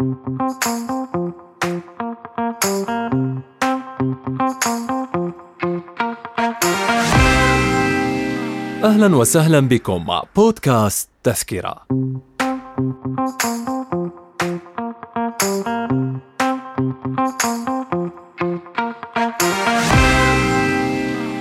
أهلا وسهلا بكم مع بودكاست تذكرة.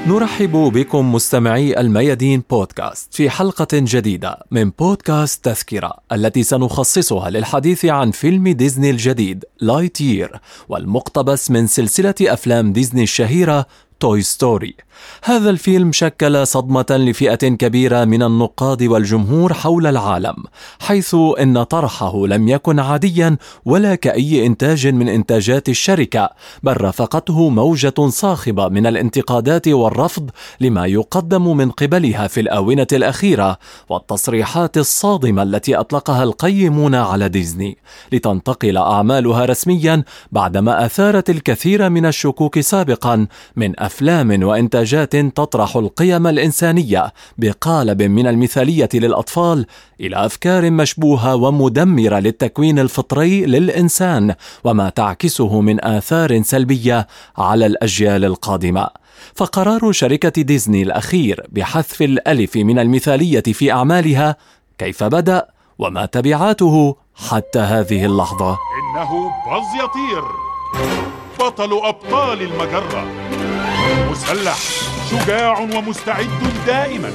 نرحب بكم مستمعي الميادين بودكاست في حلقة جديدة من بودكاست تذكرة التي سنخصصها للحديث عن فيلم ديزني الجديد لايت يير والمقتبس من سلسلة أفلام ديزني الشهيرة Toy Story هذا الفيلم شكل صدمة لفئة كبيرة من النقاد والجمهور حول العالم حيث إن طرحه لم يكن عاديا ولا كأي إنتاج من إنتاجات الشركة بل رافقته موجة صاخبة من الانتقادات والرفض لما يقدم من قبلها في الآونة الأخيرة والتصريحات الصادمة التي أطلقها القيمون على ديزني لتنتقل أعمالها رسميا بعدما أثارت الكثير من الشكوك سابقا من أفلام وإنتاجات تطرح القيم الإنسانية بقالب من المثالية للأطفال إلى أفكار مشبوهة ومدمرة للتكوين الفطري للإنسان وما تعكسه من آثار سلبية على الأجيال القادمة. فقرار شركة ديزني الأخير بحذف الألف من المثالية في أعمالها كيف بدأ وما تبعاته حتى هذه اللحظة. إنه باز يطير. بطل أبطال المجرة. مسلح شجاع ومستعد دائما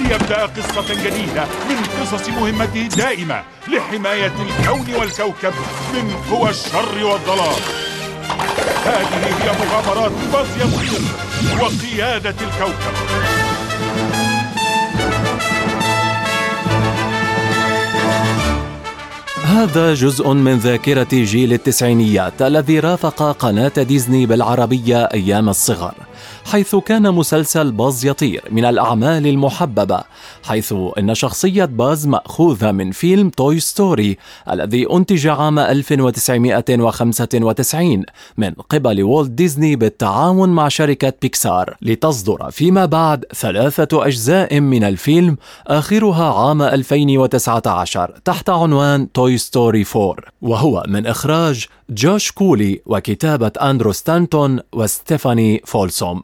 ليبدأ قصة جديدة من قصص مهمته الدائمة لحماية الكون والكوكب من قوى الشر والظلام هذه هي مغامرات باز يطير وقيادة الكوكب. هذا جزء من ذاكرة جيل التسعينيات الذي رافق قناة ديزني بالعربية أيام الصغر. حيث كان مسلسل باز يطير من الأعمال المحببة حيث أن شخصية باز مأخوذة من فيلم Toy Story الذي أنتج عام 1995 من قبل والت ديزني بالتعاون مع شركة بيكسار لتصدر فيما بعد ثلاثة أجزاء من الفيلم آخرها عام 2019 تحت عنوان Toy Story 4 وهو من إخراج جوش كولي وكتابة أندرو ستانتون وستيفاني فولسوم.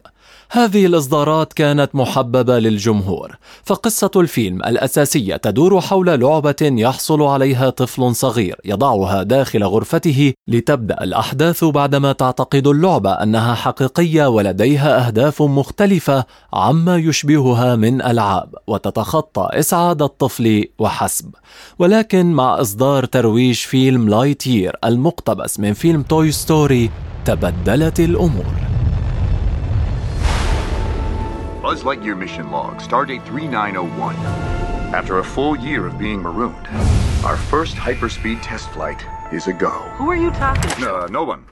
هذه الإصدارات كانت محببة للجمهور فقصة الفيلم الأساسية تدور حول لعبة يحصل عليها طفل صغير يضعها داخل غرفته لتبدأ الأحداث بعدما تعتقد اللعبة أنها حقيقية ولديها أهداف مختلفة عما يشبهها من ألعاب وتتخطى إسعاد الطفل وحسب. ولكن مع إصدار ترويج فيلم Lightyear المقتبس من فيلم Toy Story تبدلت الأمور. Buzz Lightyear mission log, stardate 3901. After a full year of being marooned, our first hyperspeed test flight is a go. Who are you talking to? Uh, no one.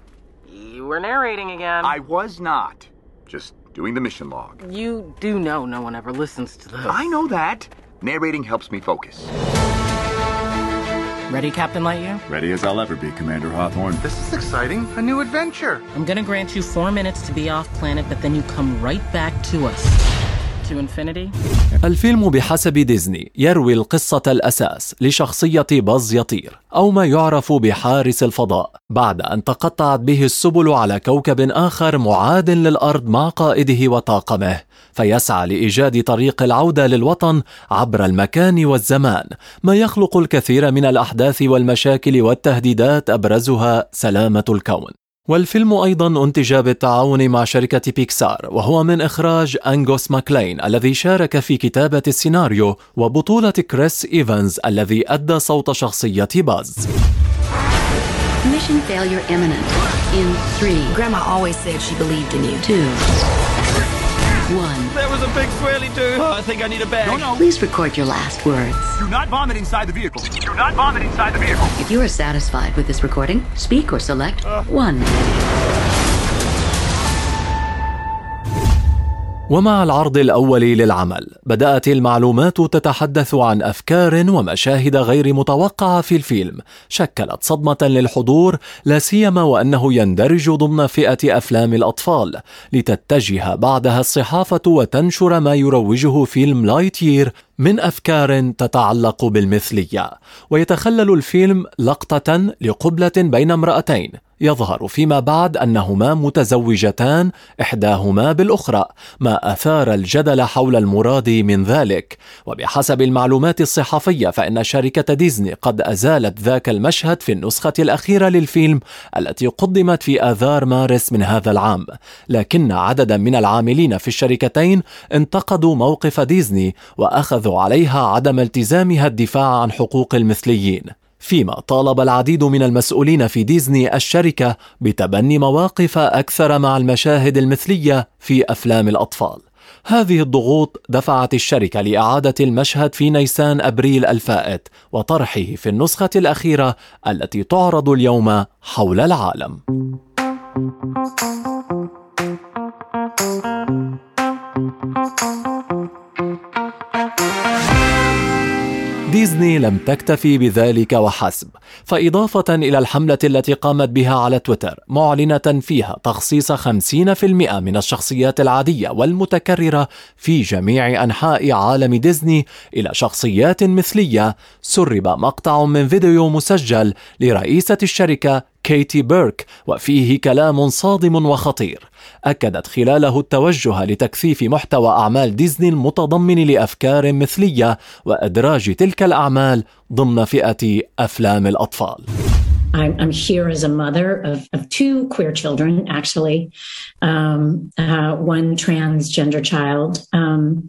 You were narrating again. I was not. Just doing the mission log. You do know no one ever listens to those. I know that. Narrating helps me focus. Ready, Captain Lightyear? Ready as I'll ever be, Commander Hawthorne. This is exciting. A new adventure. I'm gonna grant you four minutes to be off planet, but then you come right back to us. الفيلم بحسب ديزني يروي القصة الأساس لشخصية باز يطير أو ما يعرف بحارس الفضاء بعد أن تقطعت به السبل على كوكب آخر معاد للأرض مع قائده وطاقمه فيسعى لإيجاد طريق العودة للوطن عبر المكان والزمان ما يخلق الكثير من الأحداث والمشاكل والتهديدات أبرزها سلامة الكون. والفيلم أيضا أنتج بالتعاون مع شركة بيكسار وهو من إخراج أنغوس ماكلين الذي شارك في كتابة السيناريو وبطولة كريس إيفانز الذي أدى صوت شخصية باز Mission failure imminent. In three, Grandma always said she believed in you. two, one. There was a big swirly too. Oh, I think I need a bag. No, no. Please record your last words. Do not vomit inside the vehicle. Do not vomit inside the vehicle. If you are satisfied with this recording, speak or select uh. one. ومع العرض الأول للعمل بدأت المعلومات تتحدث عن أفكار ومشاهد غير متوقعة في الفيلم شكلت صدمة للحضور لا سيما وأنه يندرج ضمن فئة أفلام الأطفال لتتجه بعدها الصحافة وتنشر ما يروجه فيلم لايت يير من أفكار تتعلق بالمثلية. ويتخلل الفيلم لقطة لقبلة بين امرأتين. يظهر فيما بعد أنهما متزوجتان إحداهما بالأخرى ما أثار الجدل حول المراد من ذلك. وبحسب المعلومات الصحفية فإن شركة ديزني قد أزالت ذاك المشهد في النسخة الأخيرة للفيلم التي قدمت في آذار مارس من هذا العام. لكن عددا من العاملين في الشركتين انتقدوا موقف ديزني واخذوا عليها عدم التزامها الدفاع عن حقوق المثليين فيما طالب العديد من المسؤولين في ديزني الشركة بتبني مواقف أكثر مع المشاهد المثلية في أفلام الأطفال. هذه الضغوط دفعت الشركة لإعادة المشهد في نيسان أبريل الفائت وطرحه في النسخة الأخيرة التي تعرض اليوم حول العالم. ديزني لم تكتفي بذلك وحسب. فإضافة إلى الحملة التي قامت بها على تويتر معلنة فيها تخصيص 50% من الشخصيات العادية والمتكررة في جميع أنحاء عالم ديزني إلى شخصيات مثلية. سرب مقطع من فيديو مسجل لرئيسة الشركة كيتي بيرك وفيه كلام صادم وخطير. اكدت خلاله التوجه لتكثيف محتوى اعمال ديزني المتضمن لافكار مثليه وادراج تلك الاعمال ضمن فئه افلام الاطفال I'm, here as a mother of, of two queer children, actually, um, uh, one transgender child um,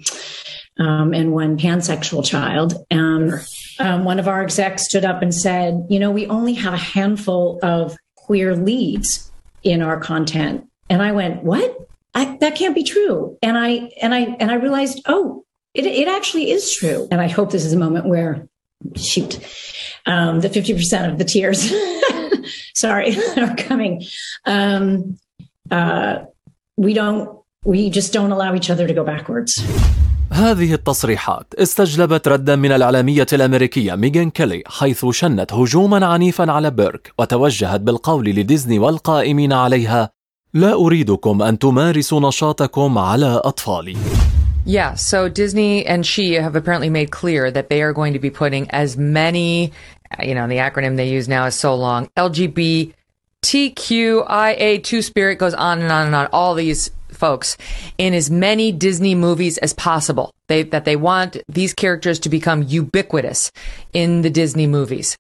um, and one pansexual child. Um, one of our execs stood up and said, You know, we only have a handful of queer leads in our content. And I went, What? I, that can't be true. And I and I and I realized, oh, it, it actually is true. And I hope this is a moment where shoot, um, the 50% of the tears, sorry, are coming. Um, uh, we don't, we just don't allow each other to go backwards. هذه التصريحات استجلبت ردا من الإعلامية الأمريكية ميغان كيلي حيث شنت هجوما عنيفا على بيرك وتوجهت بالقول لديزني والقائمين عليها لا أريدكم أن تمارسوا نشاطكم على أطفالي Yeah, so Disney and she have apparently made clear that they are going to be putting as many, you know, the acronym they use now is so long, LGBTQIA2 spirit goes on and on and on, all these folks in as many Disney movies as possible. They, that they want these characters to become ubiquitous in the Disney movies.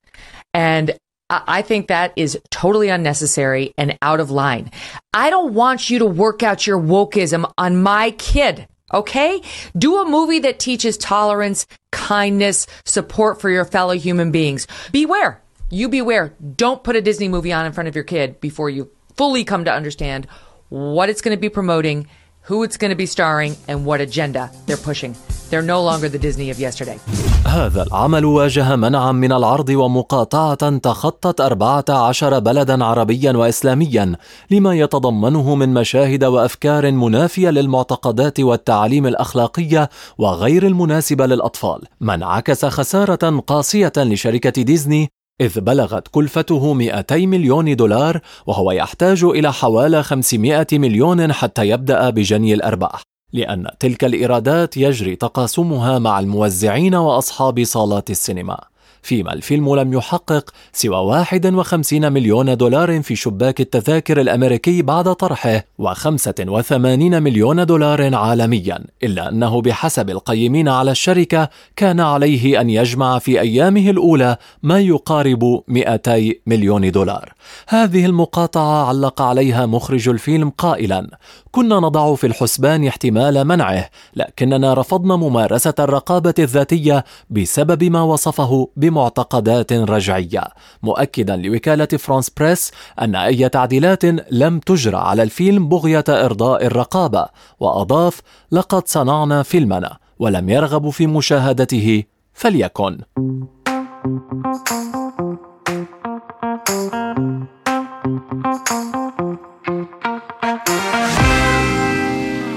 And I think that is totally unnecessary and out of line. I don't want you to work out your wokeism on my kid. Okay? Do a movie that teaches tolerance, kindness, support for your fellow human beings. Beware. You beware. Don't put a Disney movie on in front of your kid before you fully come to understand what it's going to be promoting, who it's going to be starring, and what agenda they're pushing. They're no longer the Disney of yesterday. هذا العمل واجه منعا من العرض ومقاطعة تخطت 14 بلدا عربيا وإسلاميا لما يتضمنه من مشاهد وأفكار منافية للمعتقدات والتعاليم الأخلاقية وغير المناسبة للأطفال ما انعكس خسارة قاسية لشركة ديزني إذ بلغت كلفته 200 مليون دولار وهو يحتاج إلى حوالي 500 مليون حتى يبدأ بجني الأرباح لأن تلك الإيرادات يجري تقاسمها مع الموزعين وأصحاب صالات السينما. فيما الفيلم لم يحقق سوى 51 مليون دولار في شباك التذاكر الأمريكي بعد طرحه و85 مليون دولار عالميا إلا أنه بحسب القيمين على الشركة كان عليه أن يجمع في أيامه الأولى ما يقارب 200 مليون دولار. هذه المقاطعة علق عليها مخرج الفيلم قائلا كنا نضع في الحسبان احتمال منعه لكننا رفضنا ممارسة الرقابة الذاتية بسبب ما وصفه بمعتقدات رجعية مؤكدا لوكالة فرانس بريس أن أي تعديلات لم تجرى على الفيلم بغية إرضاء الرقابة وأضاف لقد صنعنا فيلمنا ولم يرغبوا في مشاهدته فليكن.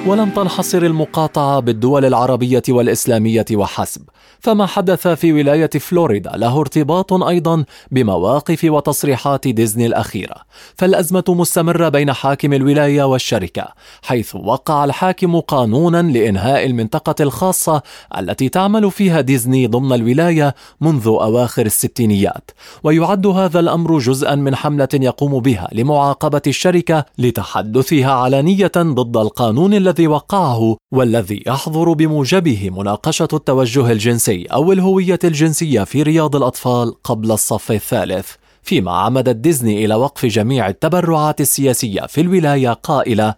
ولم تنحصر المقاطعة بالدول العربية والإسلامية وحسب. فما حدث في ولاية فلوريدا له ارتباط أيضا بمواقف وتصريحات ديزني الأخيرة. فالأزمة مستمرة بين حاكم الولاية والشركة حيث وقع الحاكم قانونا لإنهاء المنطقة الخاصة التي تعمل فيها ديزني ضمن الولاية منذ أواخر الستينيات. ويعد هذا الأمر جزءا من حملة يقوم بها لمعاقبة الشركة لتحدثها علانية ضد القانون الذي وقعه والذي يحظر بموجبه مناقشة التوجه الجنسي أو الهوية الجنسية في رياض الأطفال قبل الصف الثالث فيما عمدت ديزني إلى وقف جميع التبرعات السياسية في الولاية قائلة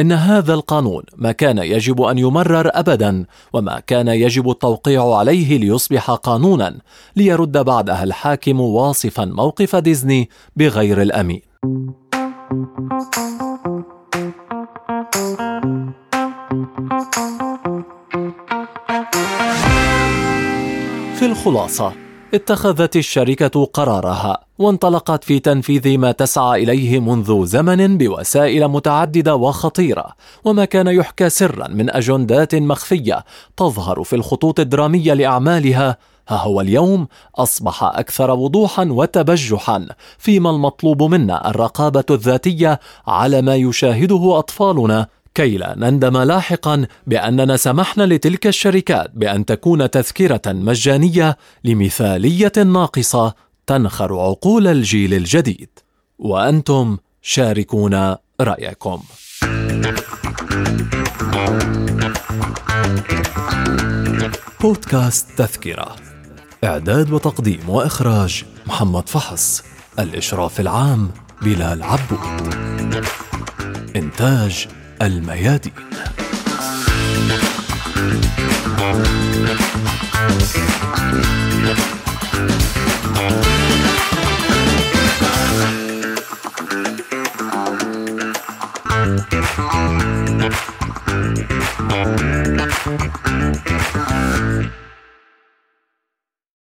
إن هذا القانون ما كان يجب أن يمرر أبدا وما كان يجب التوقيع عليه ليصبح قانونا ليرد بعدها الحاكم واصفا موقف ديزني بغير الأمين. في الخلاصة. اتخذت الشركة قرارها وانطلقت في تنفيذ ما تسعى إليه منذ زمن بوسائل متعددة وخطيرة وما كان يحكى سرا من أجندات مخفية تظهر في الخطوط الدرامية لأعمالها. ها هو اليوم أصبح أكثر وضوحا وتبجحا فيما المطلوب منا الرقابة الذاتية على ما يشاهده أطفالنا. كي لا نندم لاحقا بأننا سمحنا لتلك الشركات بأن تكون تذكرة مجانية لمثالية ناقصة تنخر عقول الجيل الجديد. وأنتم شاركونا رأيكم. بودكاست تذكرة. إعداد وتقديم وإخراج محمد فحص. الإشراف العام بلال عبود إنتاج الميادين.